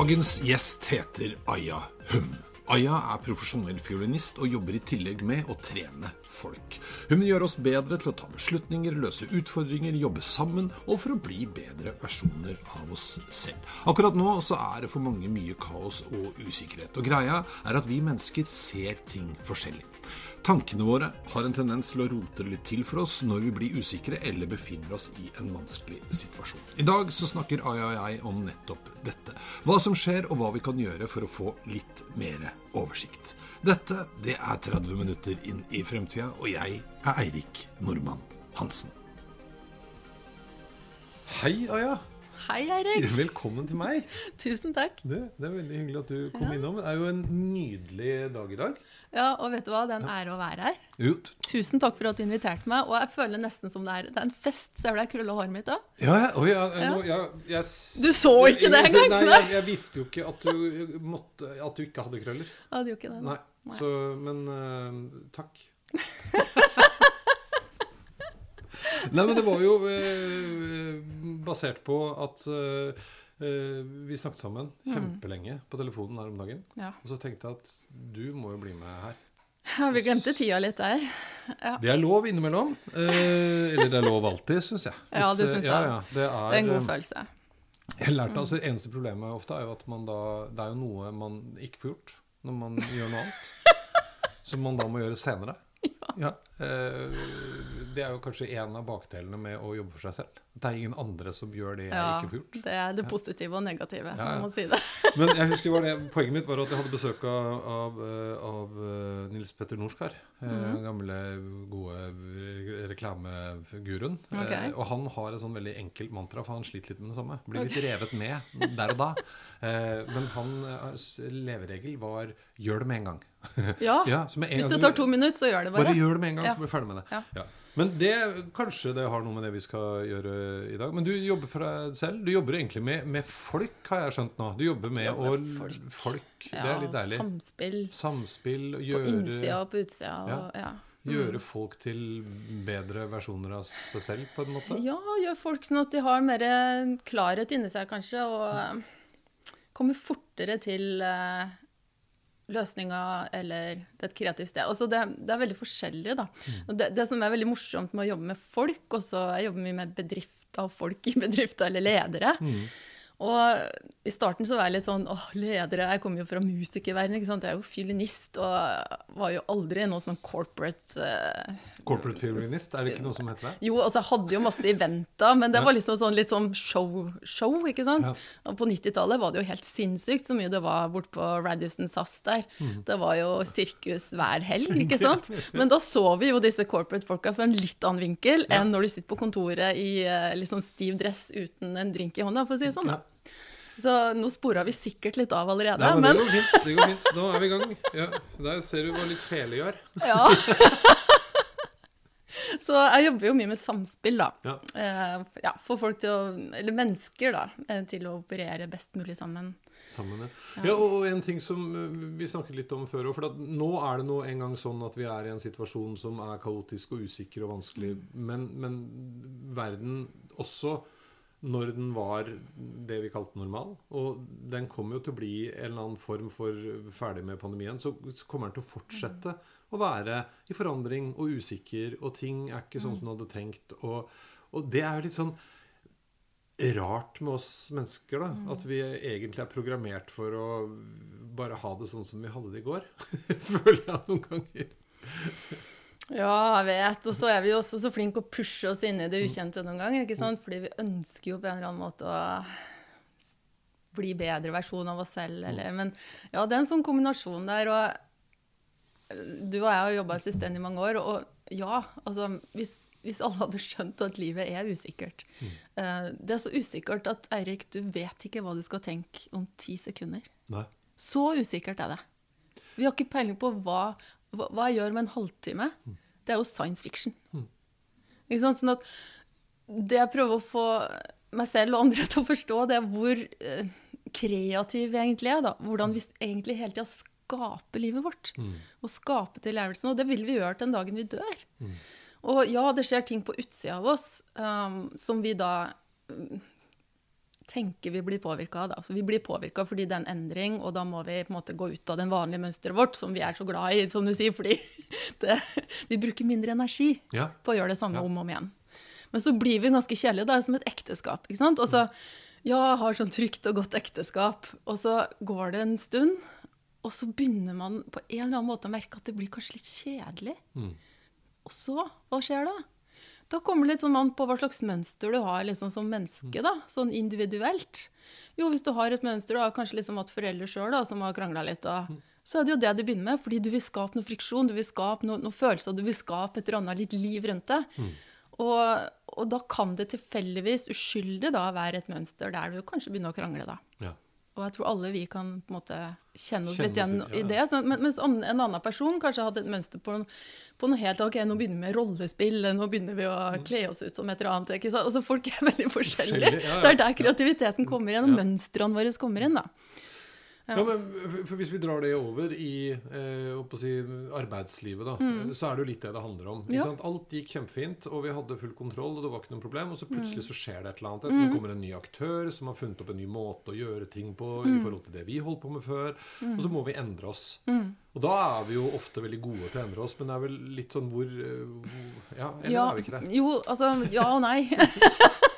Dagens gjest heter Aya Hum. Aya er profesjonell fiolinist og jobber i tillegg med å trene folk. Hun vil gjøre oss bedre til å ta beslutninger, løse utfordringer, jobbe sammen og for å bli bedre versjoner av oss selv. Akkurat nå så er det for mange mye kaos og usikkerhet. Og greia er at vi mennesker ser ting forskjellig. Tankene våre har en tendens til å rote litt til for oss når vi blir usikre eller befinner oss i en vanskelig situasjon. I dag så snakker jeg om nettopp dette. Hva som skjer og hva vi kan gjøre for å få litt mer oversikt. Dette det er 30 minutter inn i fremtida, og jeg er Eirik Normann Hansen. Hei, Aya. Hei, Eirik. Velkommen til meg. Tusen takk. Det, det er veldig hyggelig at du kom ja. innom. Det er jo en nydelig dag i dag. Ja, og vet du hva? Det er en ære å være her. Ut. Tusen takk for at du inviterte meg. Og jeg føler nesten som det er, det er en fest. Ser du jeg krølla håret mitt òg? Ja, oh, ja, nå, ja, jeg, Du så ikke det engang? Nei, jeg, jeg, visste jo ikke at du, måtte, at du ikke hadde krøller. Ja, jo gjorde ikke det. Nei. nei. Så, men uh, takk. Nei, men det var jo eh, basert på at eh, vi snakket sammen mm. kjempelenge på telefonen her om dagen. Ja. Og så tenkte jeg at du må jo bli med her. Ja, Vi glemte tida litt der. Ja. Det er lov innimellom. Eh, eller det er lov alltid, syns jeg. Hvis, ja, det syns jeg. Ja, ja, det, er, det, er, en god følelse. Jeg lærte, mm. altså, Eneste problemet ofte er jo at man da Det er jo noe man ikke får gjort når man gjør noe annet. Som man da må gjøre senere. Ja. Eh, det er jo kanskje en av bakdelene med å jobbe for seg selv. Det er ingen andre som gjør det jeg ja, ikke får gjort. Det er det positive og negative. Ja, ja. må si det. Men jeg husker det, Poenget mitt var at jeg hadde besøk av, av, av eh, Nils Petter Norskar. Mm. Gamle, gode reklameguruen. Okay. Og han har et sånn veldig enkelt mantra, for han sliter litt med det samme. Blir litt okay. revet med der og da. Men hans leveregel var 'gjør det med en gang'. Ja. ja Hvis det tar to minutter, så gjør det bare. Bare gjør det med en gang, så blir du ferdig med det. Ja. Men det, kanskje det har noe med det vi skal gjøre i dag. Men du jobber for deg selv. Du jobber egentlig med, med folk, har jeg skjønt nå. Du jobber med jobber å folk. folk. det er litt deilig. Samspill. Samspill gjøre, på innsida og på utsida. Og, ja. Mm. Gjøre folk til bedre versjoner av seg selv, på en måte? Ja, gjøre folk sånn at de har mer klarhet inni seg, kanskje. Og kommer fortere til uh, løsninger eller det er et kreativt sted. Altså det, det, er veldig forskjellig. da. Mm. Det, det, som er veldig morsomt med å jobbe med folk, også jeg jobber mye med bedrifter og folk i bedrifter eller ledere. Mm. Og i starten så var jeg litt sånn åh, ledere Jeg kommer jo fra musikerverdenen. ikke sant? Jeg er jo fiolinist og var jo aldri noe sånn corporate uh, Corporate fiolinist? Er det ikke noe som heter det? Jo, altså jeg hadde jo masse eventer, men det var liksom sånn litt sånn show, show ikke sant? Ja. På 90-tallet var det jo helt sinnssykt så mye det var bort på Radisson SAS der. Mm. Det var jo sirkus hver helg, ikke sant? Men da så vi jo disse corporate-folka fra en litt annen vinkel ja. enn når de sitter på kontoret i liksom stiv dress uten en drink i hånda, for å si det sånn. da. Så nå spora vi sikkert litt av allerede. Nei, men, men... Det, går fint, det går fint. Nå er vi i gang. Ja, der ser du hva litt fele gjør. Ja. Så jeg jobber jo mye med samspill, da. Ja. Eh, ja, for folk til å Eller mennesker, da. Eh, til å operere best mulig sammen. Sammen, ja. ja. Og en ting som eh, vi snakket litt om før For nå er det nå en gang sånn at vi er i en situasjon som er kaotisk og usikker og vanskelig. Mm. Men, men verden også når den var det vi kalte normal. Og den kommer jo til å bli en eller annen form for ferdig med pandemien. Så, kommer den til å fortsette å være i forandring og usikker, og ting er ikke sånn som du hadde tenkt. Og, og det er jo litt sånn rart med oss mennesker, da. At vi egentlig er programmert for å bare ha det sånn som vi hadde det i går. Føler jeg noen ganger. Ja, jeg vet. Og så er vi jo også så flinke å pushe oss inn i det ukjente noen ganger. ikke sant? Fordi vi ønsker jo på en eller annen måte å bli bedre versjon av oss selv, eller Men ja, det er en sånn kombinasjon der, og du og jeg har jobba assistent i mange år, og ja, altså hvis, hvis alle hadde skjønt at livet er usikkert mm. uh, Det er så usikkert at Eirik, du vet ikke hva du skal tenke om ti sekunder. Nei. Så usikkert er det. Vi har ikke peiling på hva, hva, hva jeg gjør med en halvtime. Mm. Det er jo science fiction. Mm. Ikke sant? Sånn at det jeg prøver å få meg selv og andre til å forstå, det er hvor eh, kreativ vi egentlig er. da. Hvordan vi egentlig hele tida skaper livet vårt. Mm. Og skape tilværelsen. Og det vil vi gjøre til den dagen vi dør. Mm. Og ja, det skjer ting på utsida av oss um, som vi da um, tenker vi blir påvirka av. Så vi blir påvirka fordi det er en endring, og da må vi på en måte gå ut av den vanlige mønsteret vårt, som vi er så glad i, som du sier, fordi det, vi bruker mindre energi ja. på å gjøre det samme ja. om og om igjen. Men så blir vi ganske kjedelige. Det er som et ekteskap. ikke sant? Og så, ja, jeg har sånn trygt og godt ekteskap. Og så går det en stund, og så begynner man på en eller annen måte å merke at det blir kanskje litt kjedelig. Mm. Og så, hva skjer da? Da kommer det litt sånn an på hva slags mønster du har liksom, som menneske. da, Sånn individuelt. Jo, hvis du har et mønster, da, kanskje liksom at foreldre sjøl som har krangla litt, da, så er det jo det du begynner med. Fordi du vil skape noe friksjon, du vil skape noen noe følelser, du vil skape et eller annet litt liv rundt det. Mm. Og, og, da kan det tilfeldigvis uskyldig da være et mønster der du kanskje begynner å krangle. da. Ja. Og jeg tror alle vi kan på en måte kjenne oss litt igjen i det. Så, mens en annen person kanskje hadde et mønster på, på, noe helt Ok, nå begynner vi med rollespill, nå begynner vi å mm. kle oss ut som et eller annet. Ikke? Så, altså, folk er veldig forskjellige. Forskjellig, ja, ja. Det er der kreativiteten kommer inn, og mønstrene våre kommer inn. da. Ja. men for Hvis vi drar det over i eh, si, arbeidslivet, da, mm. så er det jo litt det det handler om. Ja. Alt gikk kjempefint, og vi hadde full kontroll, og det var ikke noe problem. Og så plutselig mm. så skjer det et eller annet. Enten mm. kommer en ny aktør som har funnet opp en ny måte å gjøre ting på i mm. forhold til det vi holdt på med før. Mm. Og så må vi endre oss. Og da er vi jo ofte veldig gode til å endre oss, men det er vel litt sånn hvor, eh, hvor Ja, eller ja, er vi ikke det? Jo, altså Ja og nei.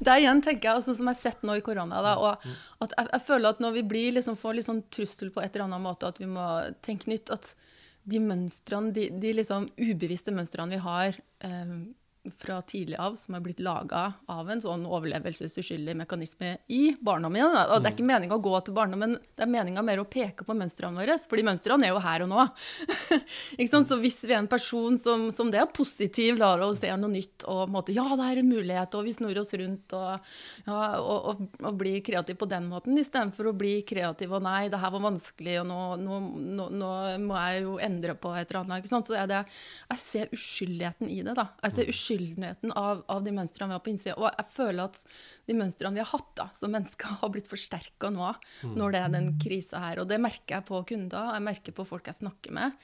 det igjen tenker jeg, altså, som jeg har sett nå i korona, da, og at jeg, jeg, føler at når vi blir, liksom, får litt sånn trussel på et eller annet måte, at vi må tenke nytt at de mønstrene, de, de liksom ubevisste mønstrene vi har eh, fra tidlig av som er blitt laga av en sånn overlevelsesuskyldig mekanisme i barndommen. Og det er ikke mm. meninga å gå til barndommen, det er meninga mer å peke på mønstrene våre. fordi mønstrene er jo her og nå. Så hvis vi er en person som, som det er positiv, lar oss se noe nytt og måte, ja, det er en mulighet, og vi snur oss rundt og, ja, og, og, og blir kreative på den måten, istedenfor å bli kreativ og nei, det her var vanskelig, og nå, nå, nå, nå, må jeg jo endre på et eller annet. Så er det, jeg ser uskyldigheten i det. da. Jeg ser uskyldigheten uskyldnigheten av, av, de mønstrene vi har på innsida. Og jeg føler at de mønstrene vi har hatt da, som mennesker, har blitt forsterka nå mm. når det er den krisa her. Og det merker jeg på kunder, jeg merker på folk jeg snakker med.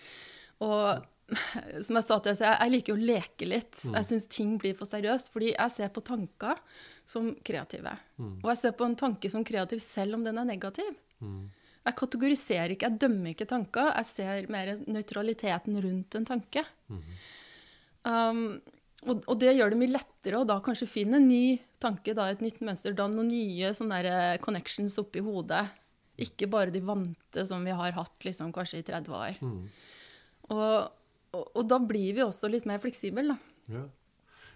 Og som jeg sa til deg, jeg liker å leke litt. Mm. Jeg syns ting blir for seriøst. Fordi jeg ser på tanker som kreative. Mm. Og jeg ser på en tanke som kreativ selv om den er negativ. Mm. Jeg kategoriserer ikke, jeg dømmer ikke tanker. Jeg ser mer nøytraliteten rundt en tanke. Mm. Um, og, og, det gjør det mye lettere å da kanskje finne en ny tanke, da, et nytt mønster. Da noen nye sånne der connections oppi hodet. Ikke bare de vante som vi har hatt liksom, kanskje i 30 år. Mm. Og, og, og, da blir vi også litt mer fleksible, da. Ja.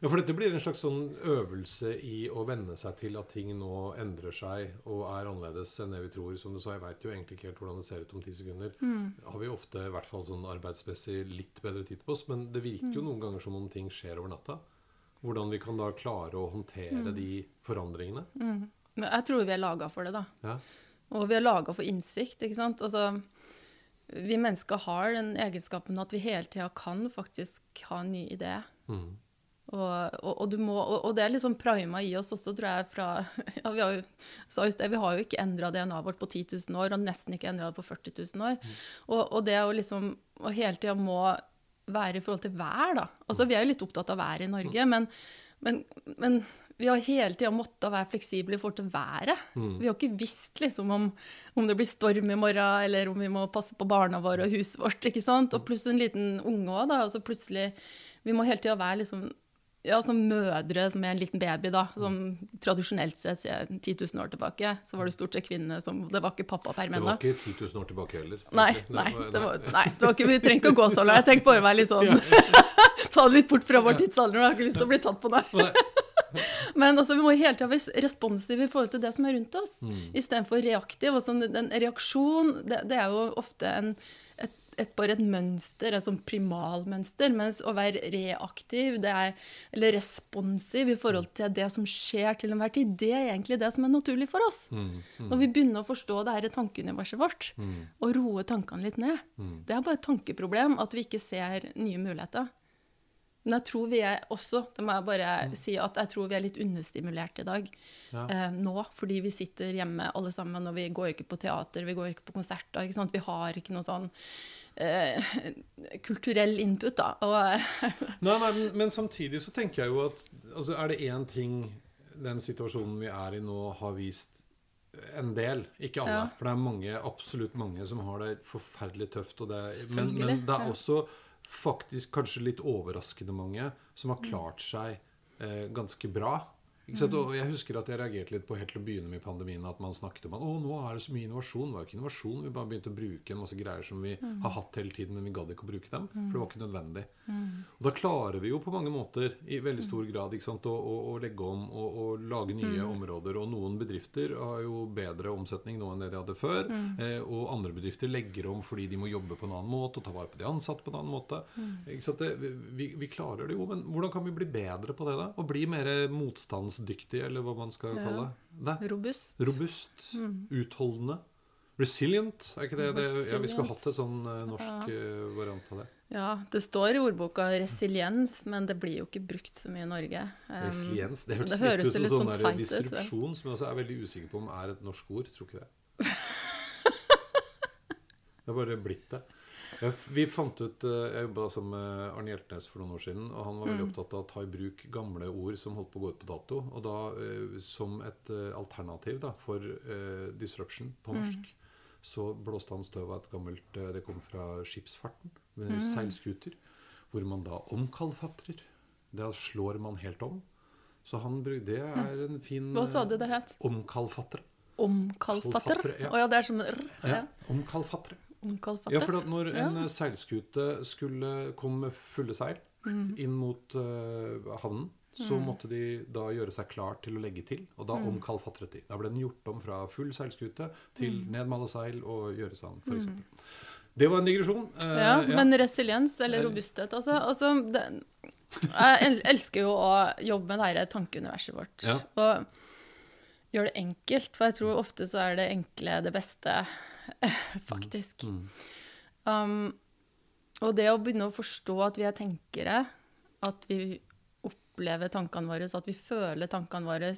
Ja, for dette blir en slags sånn øvelse i å venne seg til at ting nå endrer seg og er annerledes enn det vi tror. Som du sa, jeg veit jo egentlig ikke helt hvordan det ser ut om ti sekunder. Mm. Har vi ofte, i hvert fall sånn arbeidsmessig, litt bedre tid på oss. Men det virker jo mm. noen ganger som om ting skjer over natta. Hvordan vi kan da klare å håndtere mm. de forandringene. Mm. Men jeg tror vi er laga for det, da. Ja. Og vi er laga for innsikt, ikke sant. Altså, vi mennesker har den egenskapen at vi hele tida kan faktisk ha en ny idé. Mm. Og, og, og, må, og, det er liksom prima i oss også, tror jeg, fra ja, vi, har jo, sted, vi har jo ikke endra DNA-et vårt på 10 000 år, og nesten ikke endra det på 40 000 år. Mm. Og, det å liksom og hele tida må være i forhold til vær, da. Altså, vi er jo litt opptatt av været i Norge, mm. men, men, men vi har hele tida måttet være fleksible i forhold til været. Mm. Vi har ikke visst liksom, om, om, det blir storm i morgen, eller om vi må passe på barna våre og huset vårt. ikke sant? Og pluss en liten unge òg, da. Altså plutselig Vi må hele tida være liksom ja, som mødre med en liten baby, da. Som tradisjonelt sett, 10 000 år tilbake, så var det stort sett kvinnene som Det var ikke pappaperm ennå. Det var ikke 10 000 år tilbake heller. Nei, nei, det var, nei det var ikke, vi trenger ikke å gå så langt. Jeg tenkte bare å være litt sånn Ta det litt bort fra vår tidsalder, jeg har ikke lyst til å bli tatt på det. Men altså, vi må hele tida være responsive i forhold til det som er rundt oss, Mm. istedenfor reaktiv. Altså, en reaksjon, det, det er jo ofte en, et, bare et mønster, et sånn primalmønster, mens å være reaktiv, det er, eller responsiv i forhold til det som skjer til enhver tid, det er egentlig det som er naturlig for oss. Mm, Når vi begynner å forstå det her tankeuniverset vårt, og roe tankene litt ned, Mm. det er bare et tankeproblem at vi ikke ser nye muligheter. Men jeg tror vi er også, det må jeg bare si, at jeg tror vi er litt understimulert i dag. Ja. Eh, nå, fordi vi sitter hjemme alle sammen, og vi går ikke på teater, vi går ikke på konserter. ikke sant? Vi har ikke noe sånn eh, kulturell input, da. Og, Nei, nei, men, men samtidig så tenker jeg jo at altså, Er det én ting den situasjonen vi er i nå, har vist en del, ikke alle. Ja. For det er mange, absolutt mange som har det forferdelig tøft. Og det, men, men det er også faktisk kanskje litt overraskende mange som har klart seg eh, ganske bra. Ikke sant? Og jeg husker at jeg reagerte litt på helt til å begynne med pandemien at man snakket om at å, nå er det så mye innovasjon. Det var jo ikke innovasjon. Vi bare begynte å bruke en masse greier som vi Mm. har hatt hele tiden, men vi gadd ikke å bruke dem. For det var ikke nødvendig. Og da klarer vi jo på mange måter i veldig stor grad ikke sant, å, å, å legge om og, å lage nye områder. Og noen bedrifter har jo bedre omsetning nå enn det de hadde før. Eh, og andre bedrifter legger om fordi de må jobbe på en annen måte og ta vare på de ansatte på en annen måte. Det, vi, vi klarer det jo, men hvordan kan vi bli bedre på det, da? Og bli mer motstandsdyktig, eller hva man skal Ja. kalle det? robust. Robust, utholdende. Resilient, er ikke det, det Ja, vi skulle hatt et sånn eh, norsk Ja. eh, variant av det. Ja, det står i ordboka resiliens, men det blir jo ikke brukt så mye i Norge. Um, Resiliens. Det høres, det høres ut som litt sånn sånn teit disrupsjon, ut, som jeg også er veldig usikker på om er et norsk ord. Tror ikke det. Det er bare blitt det. Vi fant ut, eh, Jeg jobba sammen med Arne Hjeltnes for noen år siden. og Han var veldig Mm. opptatt av å ta i bruk gamle ord som holdt på å gå ut på dato. Og da eh, som et eh, alternativ da, for uh, disruption Mm. på norsk, så blåste han støv av et gammelt Det kom fra skipsfarten, med Mm. seilskuter. Hvor man da omkalfatrer. Da slår man helt om. Så han det er en fin Hva sa du det het? Omkalfatre. Omkalfatre? Å ja. Ja, det er som r. Ja. Ja. Omkalfatre. Ja, for når en Ja. eh, seilskute skulle komme med fulle seil Mm. inn mot uh, havnen, så måtte de da gjøre seg klar til å legge til, og Mm. da omkalfatret de. Da ble den gjort om fra full seilskute til Mm. ned med alle seil og gjøre an, f.eks. Det var en digresjon. Uh, Ja, ja. men resiliens, eller robusthet, altså, altså det, Jeg elsker jo å jobbe med det her tankeuniverset vårt. Ja. Og gjøre det enkelt, for jeg tror ofte så er det enkle det beste, faktisk. Mm. Um, og det å begynne å forstå at vi er tenkere, at vi opplever tankene våre, at vi føler tankene våre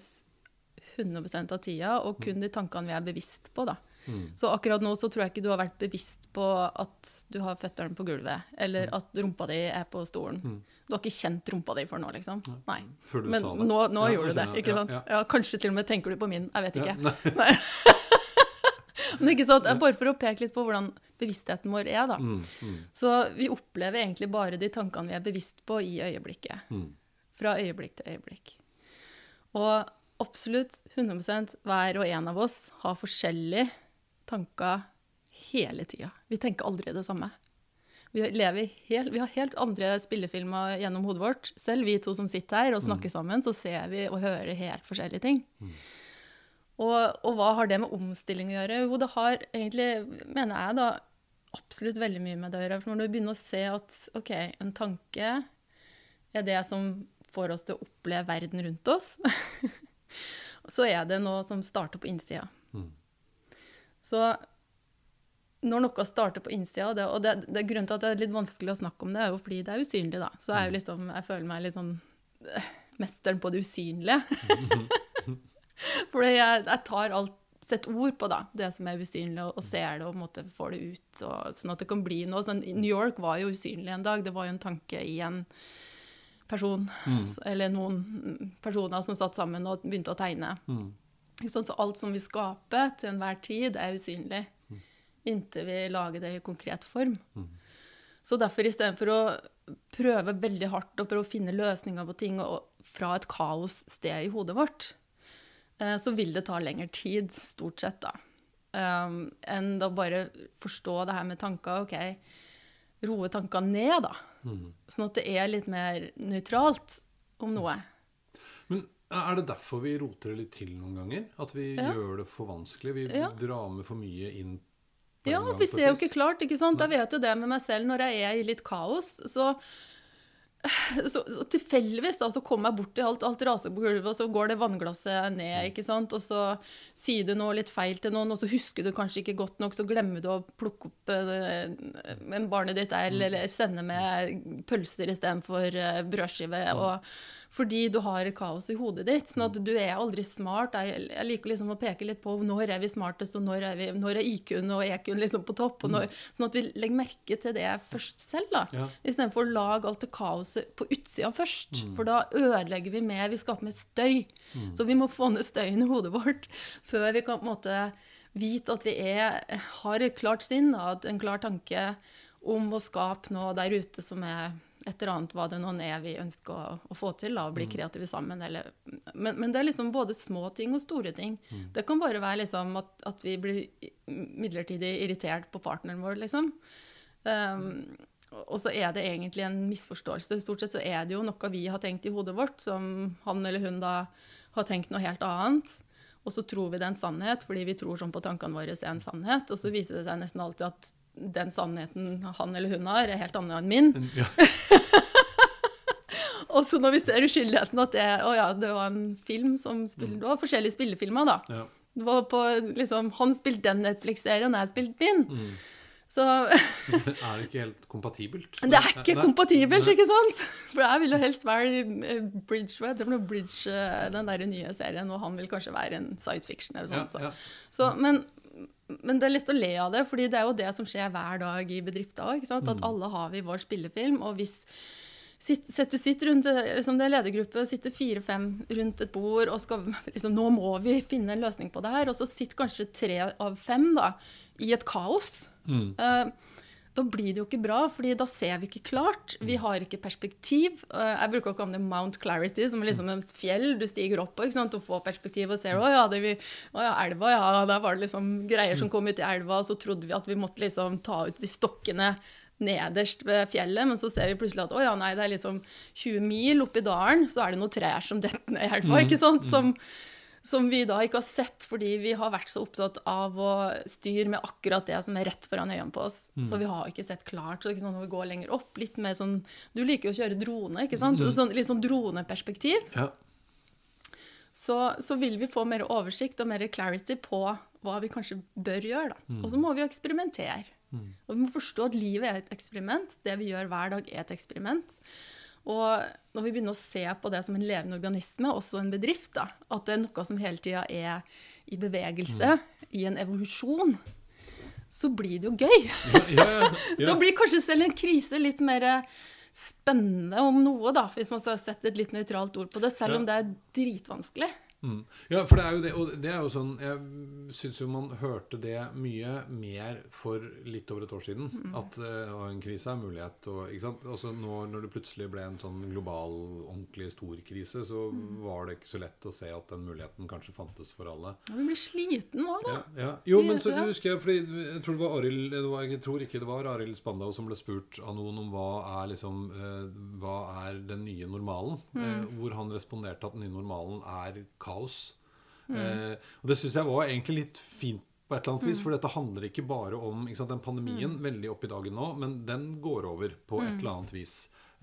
100 av tida, og kun de tankene vi er bevisst på, da. Mm. Så akkurat nå så tror jeg ikke du har vært bevisst på at du har føttene på gulvet, eller at rumpa di er på stolen. Mm. Du har ikke kjent rumpa di for nå, liksom. Nei. Før du Men nå, nå Ja, gjorde du det, ikke Ja, sant? ja. Ja, kanskje til og med tenker du på min, jeg vet ikke. nei. Nei. Men ikke sant? Bare for å peke litt på hvordan bevisstheten vår er, da. Mm, mm, Så vi opplever egentlig bare de tankene vi er bevisst på i øyeblikket. mm. Fra øyeblikk til øyeblikk. Og absolutt 100% hver og en av oss har forskjellige tanker hele tida. Vi tenker aldri det samme. Vi, lever helt, vi har helt andre spillefilmer gjennom hodet vårt. Selv vi to som sitter her og snakker sammen, så ser vi og hører helt forskjellige ting. Og, og hva har det med omstilling å gjøre? Jo, det har egentlig, mener jeg da, absolutt veldig mye med det å gjøre. For når du begynner å se at OK, en tanke er det som får oss til å oppleve verden rundt oss, så er det noe som starter på innsida. Mm. Så når noe starter på innsida, det, og det, det er grunnen til at det er litt vanskelig å snakke om det, er jo fordi det er usynlig, da. Så er jo liksom, jeg føler meg litt sånn eh, mesteren på det usynlige. Fordi jeg, jeg tar alt sett ord på da, det som er usynlig, og, og ser det og måte får det ut. Og, sånn at det kan bli noe. Sånn, New York var jo usynlig en dag. Det var jo en tanke i en person, mm. eller noen mm, personer som satt sammen og begynte å tegne. Mm. Sånn. Så alt som vi skaper til enhver tid, er usynlig. Inntil vi lager det i konkret form. Så derfor istedenfor å prøve veldig hardt å prøve å finne løsninger på ting og, fra et kaossted i hodet vårt, så vil det ta lengre tid, stort sett, da. Um, enn å bare forstå det her med tanker. OK, roe tankene ned, da. Mm. Sånn at det er litt mer nøytralt om noe. Men Er det derfor vi roter det litt til noen ganger? At vi Ja. gjør det for vanskelig? Vi Ja. drar med for mye inn Ja, vi ser jo ikke klart, ikke sant? Jeg vet jo det med meg selv når jeg er i litt kaos, så så, så tilfeldigvis da, så kommer jeg borti alt, alt raser på gulvet, og så går det vannglasset ned, ikke sant? Og så sier du noe litt feil til noen, og så husker du kanskje ikke godt nok, så glemmer du å plukke opp eh, en barnet ditt der, eller sende med pølser istedenfor uh, brødskive. og fordi du har kaos i hodet ditt. sånn at du er aldri smart. Jeg, jeg liker liksom å peke litt på når er vi smartest, og når er, vi, når er IQ-en og EQ-en liksom på topp. når, Sånn at vi legger merke til det først selv, da. Ja. Istedenfor å lage alt det kaoset på utsida først. For da ødelegger vi mer, vi skaper mer støy. Så vi må få ned støyen i hodet vårt før vi kan på en måte vite at vi er, har et klart sinn, at en klar tanke om å skape noe der ute som er et eller annet, hva det nå er vi ønsker å, å få til, da, å bli kreative sammen. Eller, men, men det er liksom både små ting og store ting. Det kan bare være liksom at, at vi blir midlertidig irritert på partneren vår, liksom. Um, og så er det egentlig en misforståelse. Stort sett så er det jo noe vi har tenkt i hodet vårt, som han eller hun da har tenkt noe helt annet. Og så tror vi det er en sannhet, fordi vi tror sånn på tankene våre er en sannhet. Og så viser det seg nesten alltid at den sannheten han eller hun har, er helt annen enn min. Ja. Og så når vi ser uskyldigheten at det, å ja, det var en film som spilte, Det var forskjellige spillefilmer, da. Ja. Det var på, liksom, han spilte den Netflix-serien, og jeg spilte min. Så Er det ikke helt kompatibelt? det er ikke kompatibelt, ikke sant? For jeg vil jo helst være i eh, Bridge, hva heter det? Bridge, eh, den der nye serien, og han vil kanskje være en science fiction eller Ja, sånt. Så. ja. Så, men, men det er litt å le av det, fordi det er jo det som skjer hver dag i bedrifter òg. Mm. At alle har vi vår spillefilm. Og hvis sitt, sett du sitter rundt, liksom det er ledergruppe, sitter fire-fem rundt et bord og skal liksom, Nå må vi finne en løsning på det her. Og så sitter kanskje tre av fem da, i et kaos. Mm. Eh, da blir det jo ikke bra, fordi da ser vi ikke klart. Vi har ikke perspektiv. Eh, jeg bruker å kalle det Mount Clarity, som er liksom et fjell. Du stiger opp på og får perspektiv og ser å ja, det vi, å ja, elva, ja, der var det liksom greier som kom ut i elva, og så trodde vi at vi måtte liksom ta ut de stokkene nederst ved fjellet, men så ser vi plutselig at å ja, nei, det er liksom 20 mil oppi dalen, så er det noen trær som detter ned i elva, ikke sant? Som, som vi da ikke har sett fordi vi har vært så opptatt av å styre med akkurat det som er rett foran øynene på oss. Så vi har ikke sett klart. Så ikke sånn, når vi går lenger opp, litt mer sånn Du liker jo å kjøre drone, ikke sant? Sånn, litt sånn droneperspektiv. Ja. Så, så vil vi få mer oversikt og mer clarity på hva vi kanskje bør gjøre. Da. Og så må vi jo eksperimentere. Og vi må forstå at livet er et eksperiment. Det vi gjør hver dag, er et eksperiment. Og når vi begynner å se på det som en levende organisme, også en bedrift, da, at det er noe som hele tida er i bevegelse, i en evolusjon, så blir det jo gøy. Ja, ja, ja. Da blir kanskje selv en krise litt mer spennende om noe, da, hvis man skal sette et litt nøytralt ord på det, selv om det er dritvanskelig. Mm. Ja, for det er jo det, og det er jo sånn Jeg syns jo man hørte det mye mer for litt over et år siden. At uh, en krise er mulighet. Og, ikke sant? Altså nå når det plutselig ble en sånn global, ordentlig stor krise, så var det ikke så lett å se at den muligheten kanskje fantes for alle. Ja, Vi blir sliten nå, da. Ja, ja. Jo, men så husker jeg fordi Jeg tror det var Aril, det var, Jeg tror ikke det var Arild Spandau som ble spurt av noen om hva er liksom uh, Hva er den nye normalen? Uh, hvor han responderte at den nye normalen er kaos. Eh, og det syns jeg var egentlig litt fint på et eller annet vis, for dette handler ikke bare om ikke sant, den pandemien veldig opp i dagen nå, men den går over på et eller annet vis.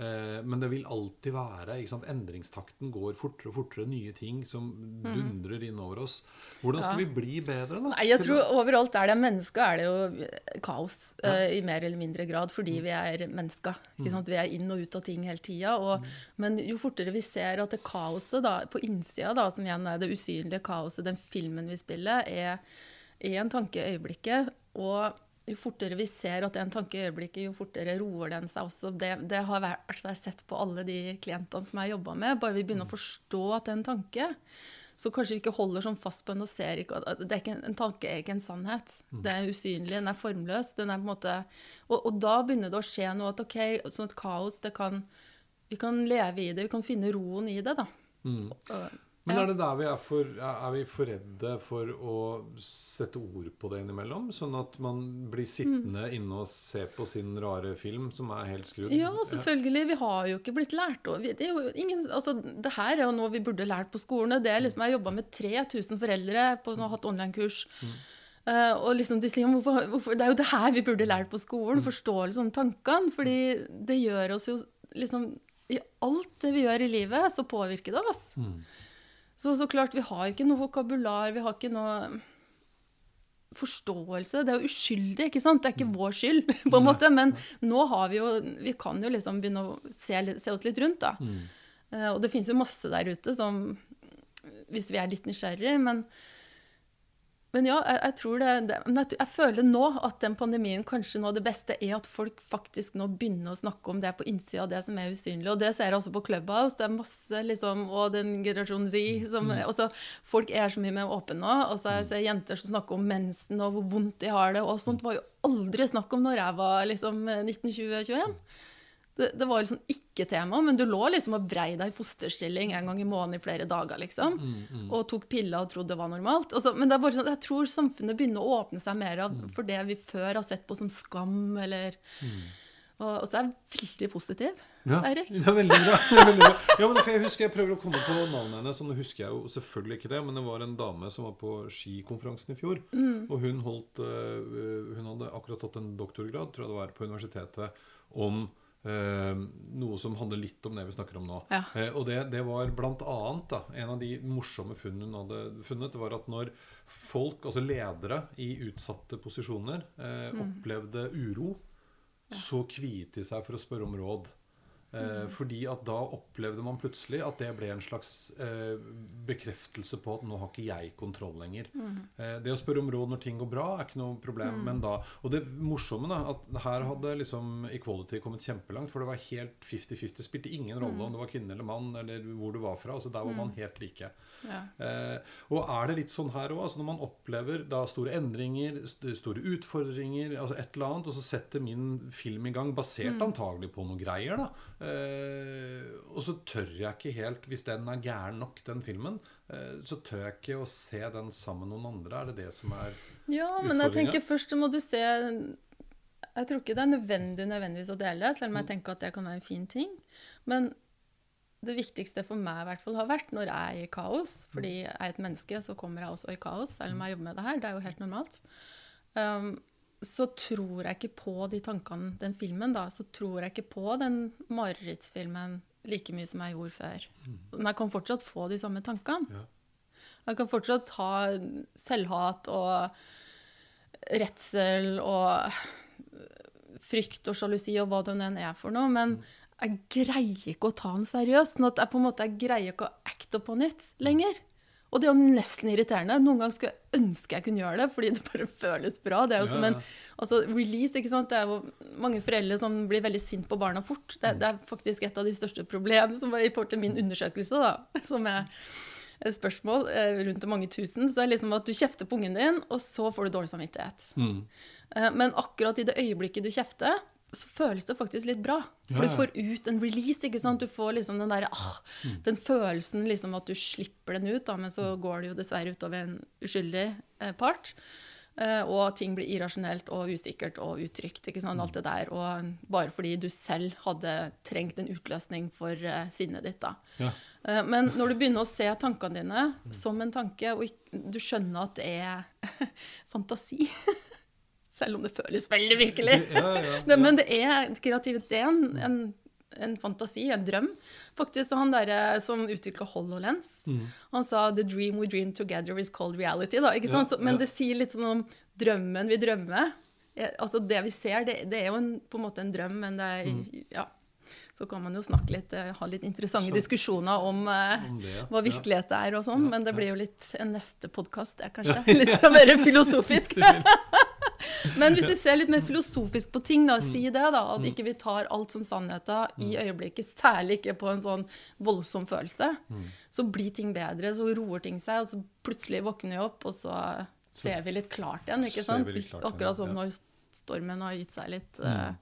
Eh, men det vil alltid være Endringstakten går fortere og fortere. Nye ting som dundrer inn over oss. Hvordan skal Ja. vi bli bedre, da? Nei, jeg tror overalt der det er mennesker, er det jo kaos eh, i mer eller mindre grad, fordi vi er mennesker. Mm. Vi er inn og ut av ting hele tida. Mm. Men jo fortere vi ser at det kaoset da, på innsida, da, som igjen er det usynlige kaoset, den filmen vi spiller, er, er en tanke i øyeblikket. Og jo fortere vi ser at det er en tanke i øyeblikket, jo fortere roer den seg også. Det, det har jeg sett på alle de klientene som jeg har jobba med. Bare vi begynner å forstå at det er en tanke, så kanskje vi ikke holder sånn fast på den og ser ikke at det er ikke en, en tanke er ikke en sannhet. Det er usynlig, den er formløs. Den er på en måte, og, og da begynner det å skje noe at ok, sånn et kaos, det kan, vi kan leve i det, vi kan finne roen i det. da. Og- Men er det der vi er for Er vi for redde for å sette ord på det innimellom? Sånn at man blir sittende inne og se på sin rare film som er helt skrudd? Ja, selvfølgelig. Vi har jo ikke blitt lært og det, er jo ingen, altså, det her er jo noe vi burde lært på skolene. Det er liksom, Jeg jobba med 3000 foreldre på har hatt online-kurs. Eh, og liksom de sier hvorfor, hvorfor, Det er jo det her vi burde lært på skolen. Forståelse om tankene. fordi det gjør oss jo liksom I alt det vi gjør i livet, så påvirker det oss. Så, så klart, vi har ikke noe vokabular, vi har ikke noe forståelse. Det er jo uskyldig, ikke sant? Det er ikke vår skyld, på en måte. Men nå har vi jo Vi kan jo liksom begynne å se, se oss litt rundt, da. Eh, og det finnes jo masse der ute som Hvis vi er litt nysgjerrige, men men ja, jeg, jeg tror det, det jeg, jeg føler nå at den pandemien kanskje nå det beste er at folk faktisk nå begynner å snakke om det på innsida av det som er usynlig. Og det ser jeg også på Clubhouse. Det er masse liksom, Og den generasjon Z som også, Folk er så mye mer åpne nå. Og så jeg ser jenter som snakker om mensen og hvor vondt de har det. Og sånt var jo aldri snakk om når jeg var liksom 1920-21. Det, det var liksom ikke tema, men du lå liksom og vrei deg i fosterstilling en gang i måneden i flere dager, liksom. Og tok piller og trodde det var normalt. Så, men det er bare sånn, jeg tror samfunnet begynner å åpne seg mer av for det vi før har sett på som skam, eller og, og så er jeg veldig positiv, Ja, Eirik. det er veldig bra. Veldig bra. Ja, men jeg husker jeg prøver å komme på navnet hennes, og nå husker jeg jo selvfølgelig ikke det, men det var en dame som var på skikonferansen i fjor. Og hun holdt øh, Hun hadde akkurat tatt en doktorgrad, tror jeg det var, på universitetet om noe som handler litt om det vi snakker om nå. Ja. Eh, og det, det var da, En av de morsomme funnene hun hadde funnet, var at når folk, altså ledere i utsatte posisjoner, eh, opplevde uro, så kviet de seg for å spørre om råd. Eh, fordi at da opplevde man plutselig at det ble en slags eh, bekreftelse på at nå har ikke jeg kontroll lenger. Eh, det å spørre om råd når ting går bra, er ikke noe problem. Men da, og det morsomme da, at her hadde liksom equality kommet kjempelangt. For det var helt 50-50. Det spilte ingen rolle om det var kvinne eller mann, eller hvor du var fra. altså Der var man helt like. Ja. Eh, og er det litt sånn her òg? Altså når man opplever da store endringer, st store utfordringer, altså et eller annet, og så setter min film i gang, basert antagelig på noen greier, da. Eh, og så tør jeg ikke helt, hvis den er gæren nok, den filmen, eh, så tør jeg ikke å se den sammen med noen andre. Er det det som er Ja, men jeg tenker først må du se Jeg tror ikke det er nødvendig nødvendigvis å dele, selv om jeg tenker at det kan være en fin ting. Men det viktigste for meg i hvert fall har vært når jeg er i kaos, fordi jeg er et menneske, så kommer jeg også i kaos, selv om jeg jobber med det her. Det er jo helt normalt. Um, så tror jeg ikke på de tankene, den filmen, da. Så tror jeg ikke på den marerittsfilmen like mye som jeg gjorde før. Men jeg kan fortsatt få de samme tankene. Jeg kan fortsatt ha selvhat og redsel og frykt og sjalusi og hva det nå enn er for noe, men jeg greier ikke å ta den seriøst. Sånn at jeg på en måte greier ikke å acte på nytt lenger. Og det er jo nesten irriterende. Noen ganger skulle jeg ønske jeg kunne gjøre det, fordi det bare føles bra. Det er jo Ja, som en altså, release, ikke sant. Det er jo mange foreldre som blir veldig sint på barna fort. Det, det er faktisk et av de største problemene som var i forhold til min undersøkelse, da, som er et spørsmål eh, rundt mange tusen. Så det er liksom at du kjefter på ungen din, og så får du dårlig samvittighet. Mm. Men akkurat i det øyeblikket du kjefter, så føles det faktisk litt bra. For Ja, ja. du får ut en release, ikke sant. Du får liksom den der, ah, Den følelsen liksom at du slipper den ut, da, men så går det jo dessverre utover en uskyldig eh, part. Eh, og ting blir irrasjonelt og usikkert og utrygt. ikke sant, alt det der, Og bare fordi du selv hadde trengt en utløsning for eh, sinnet ditt. da. Ja. Eh, Men når du begynner å se tankene dine som en tanke, og du skjønner at det er fantasi Selv om det føles veldig virkelig. Ja, ja, ja. men det er kreativiteten, er en, en, fantasi, en drøm. Faktisk, så Han der som utvikla HoloLens, Mm. han sa 'the dream we dream together is called reality'. da? Ja, Så, men det sier litt sånn om drømmen vi drømmer. Eh, Altså Det vi ser, det, det er jo en, på en måte en drøm, men det er Mm. ja. Så kan man jo snakke litt, eh, ha litt interessante Så- diskusjoner om, eh, om det? ja. hva virkelighet er og sånn, men det blir jo litt en neste podkast, det, kanskje. Litt mer filosofisk. Men hvis du ser litt mer filosofisk på ting, da, si det, da. At ikke vi tar alt som sannheten i øyeblikket, særlig ikke på en sånn voldsom følelse. Så blir ting bedre, så roer ting seg, og så plutselig våkner vi opp, og så ser vi litt klart igjen, ikke sant? klart Akkurat som når stormen har gitt seg litt eh,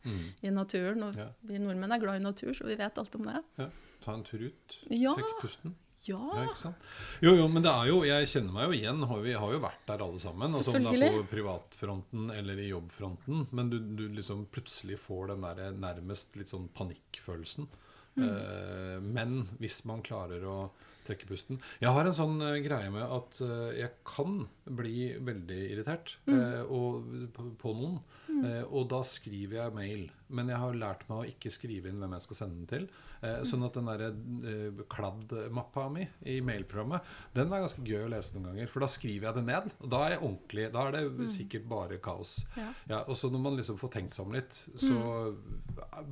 i naturen. Og Ja. vi nordmenn er glad i natur, så vi vet alt om det. Ja. Ta en tur ut. Ja. Trekke pusten. Ja. Ja, ikke sant? Jo, jo, men det er jo, jeg kjenner meg jo igjen. Har vi har jo vært der alle sammen. Altså, om det er på privatfronten eller i jobbfronten. Men du, du liksom plutselig får den der nærmest litt sånn panikkfølelsen. Mm. Eh, men hvis man klarer å trekke pusten Jeg har en sånn eh, greie med at eh, jeg kan bli veldig irritert Mm. eh, og, på, på noen. Eh, og da skriver jeg mail. Men jeg har lært meg å ikke skrive inn hvem jeg skal sende den til. Eh, sånn at den der eh, kladd-mappa mi i mailprogrammet, den er ganske gøy å lese noen ganger. For da skriver jeg det ned. Og da er jeg ordentlig. Da er det sikkert bare kaos. Ja. Ja, og så når man liksom får tenkt seg om litt, så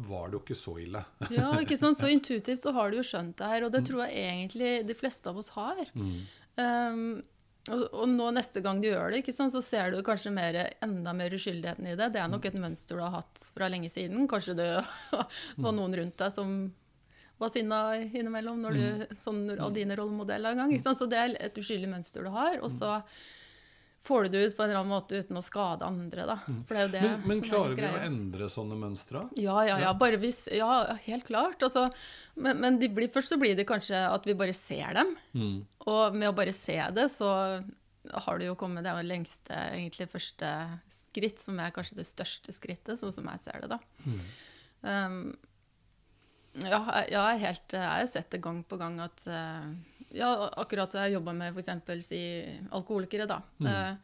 var det jo ikke så ille. Ja, ikke sant? Så intuitivt så har du jo skjønt det her, og det tror jeg egentlig de fleste av oss har. Um, og, og nå neste gang du gjør det, sant, så ser du kanskje mer, enda mer uskyldigheten i det. Det er nok et mønster du har hatt fra lenge siden. Kanskje det var noen rundt deg som var sinna innimellom når du, sånn av dine rollemodeller en gang. Så det er et uskyldig mønster du har. Og så får du det ut på en eller annen måte uten å skade andre. Da. For det er jo det Men, men er klarer vi å endre sånne mønstre? Ja, ja, ja. Bare hvis, ja, helt klart. Altså, men men blir, først så blir det kanskje at vi bare ser dem. Og med å bare se det, så har du jo kommet Det lengste, egentlig første skritt, som er kanskje det største skrittet, sånn som jeg ser det, da. Um, ja, jeg- er helt Jeg har sett det gang på gang at eh, Ja, akkurat jeg jobba med f.eks. si alkoholikere, da. Eh,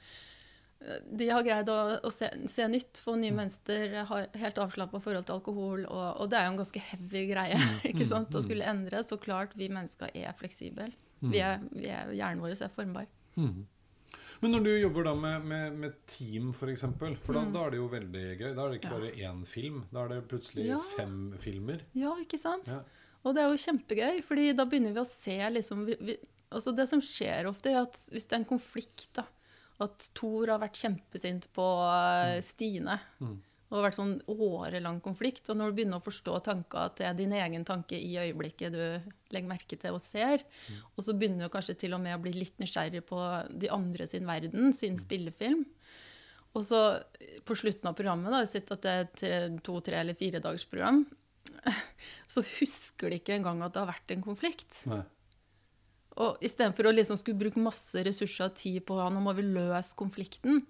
de har greid å, å se, se nytt, få nye mønster, ha helt avslappa forhold til alkohol. Og, og det er jo en ganske heavy greie ikke sant? å skulle endre. Så klart, vi mennesker er fleksible. Vi er, vi er, hjernen vår er formbar. Men når du jobber da med, med, med team, f.eks., for, eksempel, for da, da er det jo veldig gøy. Da er det ikke Mm. Ja. bare én film, da er det plutselig Ja. fem filmer. Ja, ikke sant? Ja. Og det er jo kjempegøy, fordi da begynner vi å se liksom vi, vi, Altså det som skjer ofte, er at hvis det er en konflikt, da At Thor har vært kjempesint på mm. Stine. Og har vært sånn årelang konflikt. Og når du begynner å forstå tanker at det er din egen tanke i øyeblikket du legger merke til og ser, og så begynner du kanskje til og med å bli litt nysgjerrig på de andre sin verden, sin spillefilm. Og så på slutten av programmet, da, jeg sett at det er et to, tre eller fire dagers program, så husker de ikke engang at det har vært en konflikt. Nei. Og istedenfor å liksom skulle bruke masse ressurser og tid på nå må vi løse konflikten,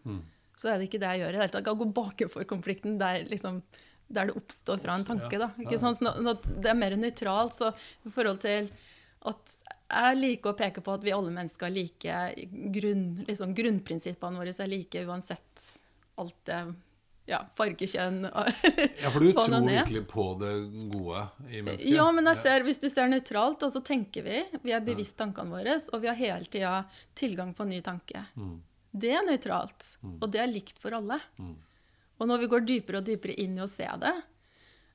så er det ikke det jeg gjør i det hele tatt. Jeg går bakenfor konflikten der, liksom, der det oppstår fra en tanke. Da. Så nå- nå- det er mer nøytralt. Så i forhold til at jeg liker å peke på at vi alle mennesker er like grunn, liksom, Grunnprinsippene våre er like uansett alt det ja, fargekjenn Ja, for du tror virkelig på det gode i mennesket? Ja, men jeg ser, hvis du ser nøytralt, så tenker vi. Vi er bevisst tankene våre, og vi har hele tida tilgang på en ny tanke. Det er nøytralt, og det er likt for alle. Og når vi går dypere og dypere inn i å se det,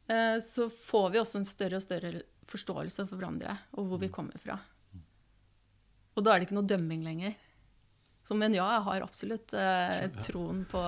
eh, så får vi også en større og større forståelse for hverandre og hvor vi kommer fra. Og da er det ikke noe dømming lenger. Så, men ja, jeg har absolutt eh, troen på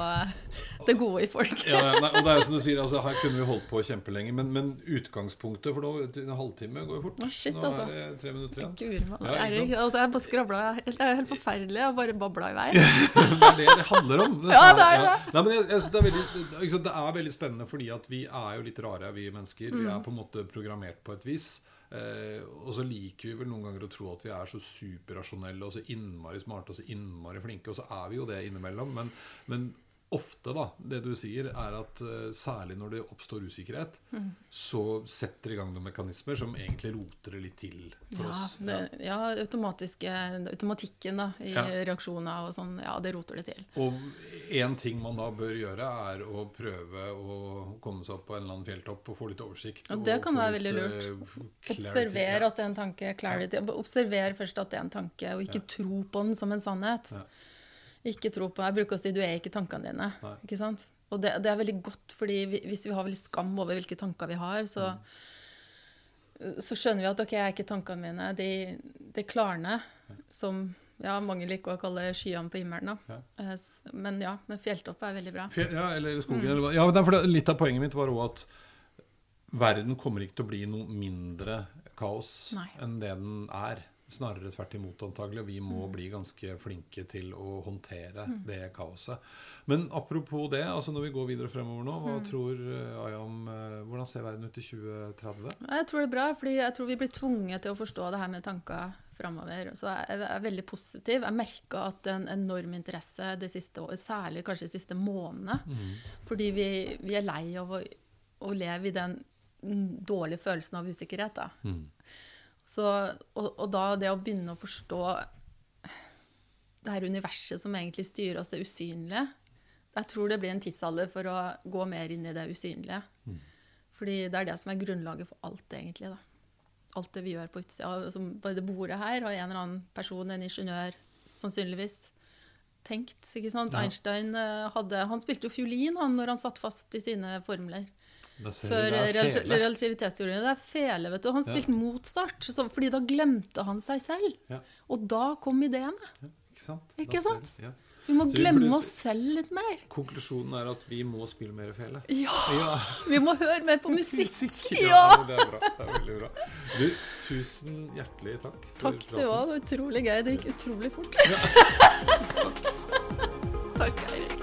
det gode i folk. Ja, nei, og det er jo som du sier, altså, Her kunne vi holdt på kjempelenge, men, men utgangspunktet For nå, en halvtime går jo fort. Oh, shit, nå altså. er det tre minutter igjen. Gud, man, Ja, Er det altså, jeg bare skravla. Det er helt forferdelig. Jeg bare babla i vei. det er det det handler om. Dette Ja, det er det. Nei, men jeg, jeg det, er veldig, det er veldig spennende fordi at vi er jo litt rare, vi mennesker. Vi Mm. er på en måte programmert på et vis. Eh, og så liker vi vel noen ganger å tro at vi er så superrasjonelle og så innmari smarte og så innmari flinke, og så er vi jo det innimellom. Men, men ofte, da, det du sier, er at eh, særlig når det oppstår usikkerhet, Mm. så setter det i gang noen mekanismer som egentlig roter det litt til for Ja, oss. det, ja automatiske, automatikken da, i Ja. reaksjoner og sånn, ja, det roter det til. Og én ting man da bør gjøre, er å prøve å komme seg opp på en eller annen fjelltopp og få litt oversikt. Ja, det kan være veldig lurt. Observer at det er en tanke. Clarity. Observer først at det er en tanke, og ikke tro på den som en sannhet. Ja. Ikke tro på Jeg bruker å si du er ikke tankene dine. Nei. Ikke sant? Og det, det er veldig godt, fordi vi, hvis vi har veldig skam over hvilke tanker vi har, så, så skjønner vi at ok, jeg er ikke tankene mine. De, de klarner, som ja, mange liker å kalle skyene på himmelen. Da. Ja. Eh, Men ja, men fjelltopp er veldig bra. Fjell, Ja, eller Mm. skogen. Eller, hva- ja, men for det, litt av poenget mitt var òg at verden kommer ikke til å bli noe mindre kaos Nei. enn det den er. Snarere tvert imot, antagelig. og Vi må Mm. bli ganske flinke til å håndtere det kaoset. Men apropos det, altså når vi går videre fremover nå, Mm. hva tror eh, Aya om eh, Hvordan ser verden ut i 2030? Jeg tror det er bra, fordi jeg tror vi blir tvunget til å forstå det her med tanker framover. Så jeg er, er veldig positiv. Jeg merka at det er en enorm interesse det siste året, særlig kanskje de siste månedene. Mm. Fordi vi, vi, er lei av å, å, leve i den dårlige følelsen av usikkerhet. Da. Mm. Så, og, og, da det å begynne å forstå det her universet som egentlig styrer oss, det usynlige Jeg tror det blir en tidsalder for å gå mer inn i det usynlige. Mm. Fordi det er det som er grunnlaget for alt, egentlig. da alt det vi gjør på utsida. Bare det bordet her har en eller annen person, en ingeniør, sannsynligvis tenkt. ikke sant? Ja. Einstein eh, hadde, han spilte jo fiolin han, når han satt fast i sine formler. For relativitetsteorien. Det er fele. vet du. Han spilte ja. motstart, så, fordi da glemte han seg selv. Ja. Og da kom ideene. Ja, ikke sant? Ikke sant? Ja. Vi må glemme oss selv litt mer. Konklusjonen er at vi må spille mer fele. Ja! Vi må høre mer på musikk. ja. Det er bra. Det er veldig bra. Du, tusen hjertelig takk. takk du òg. Utrolig gøy. Det gikk utrolig fort. Takk. takk.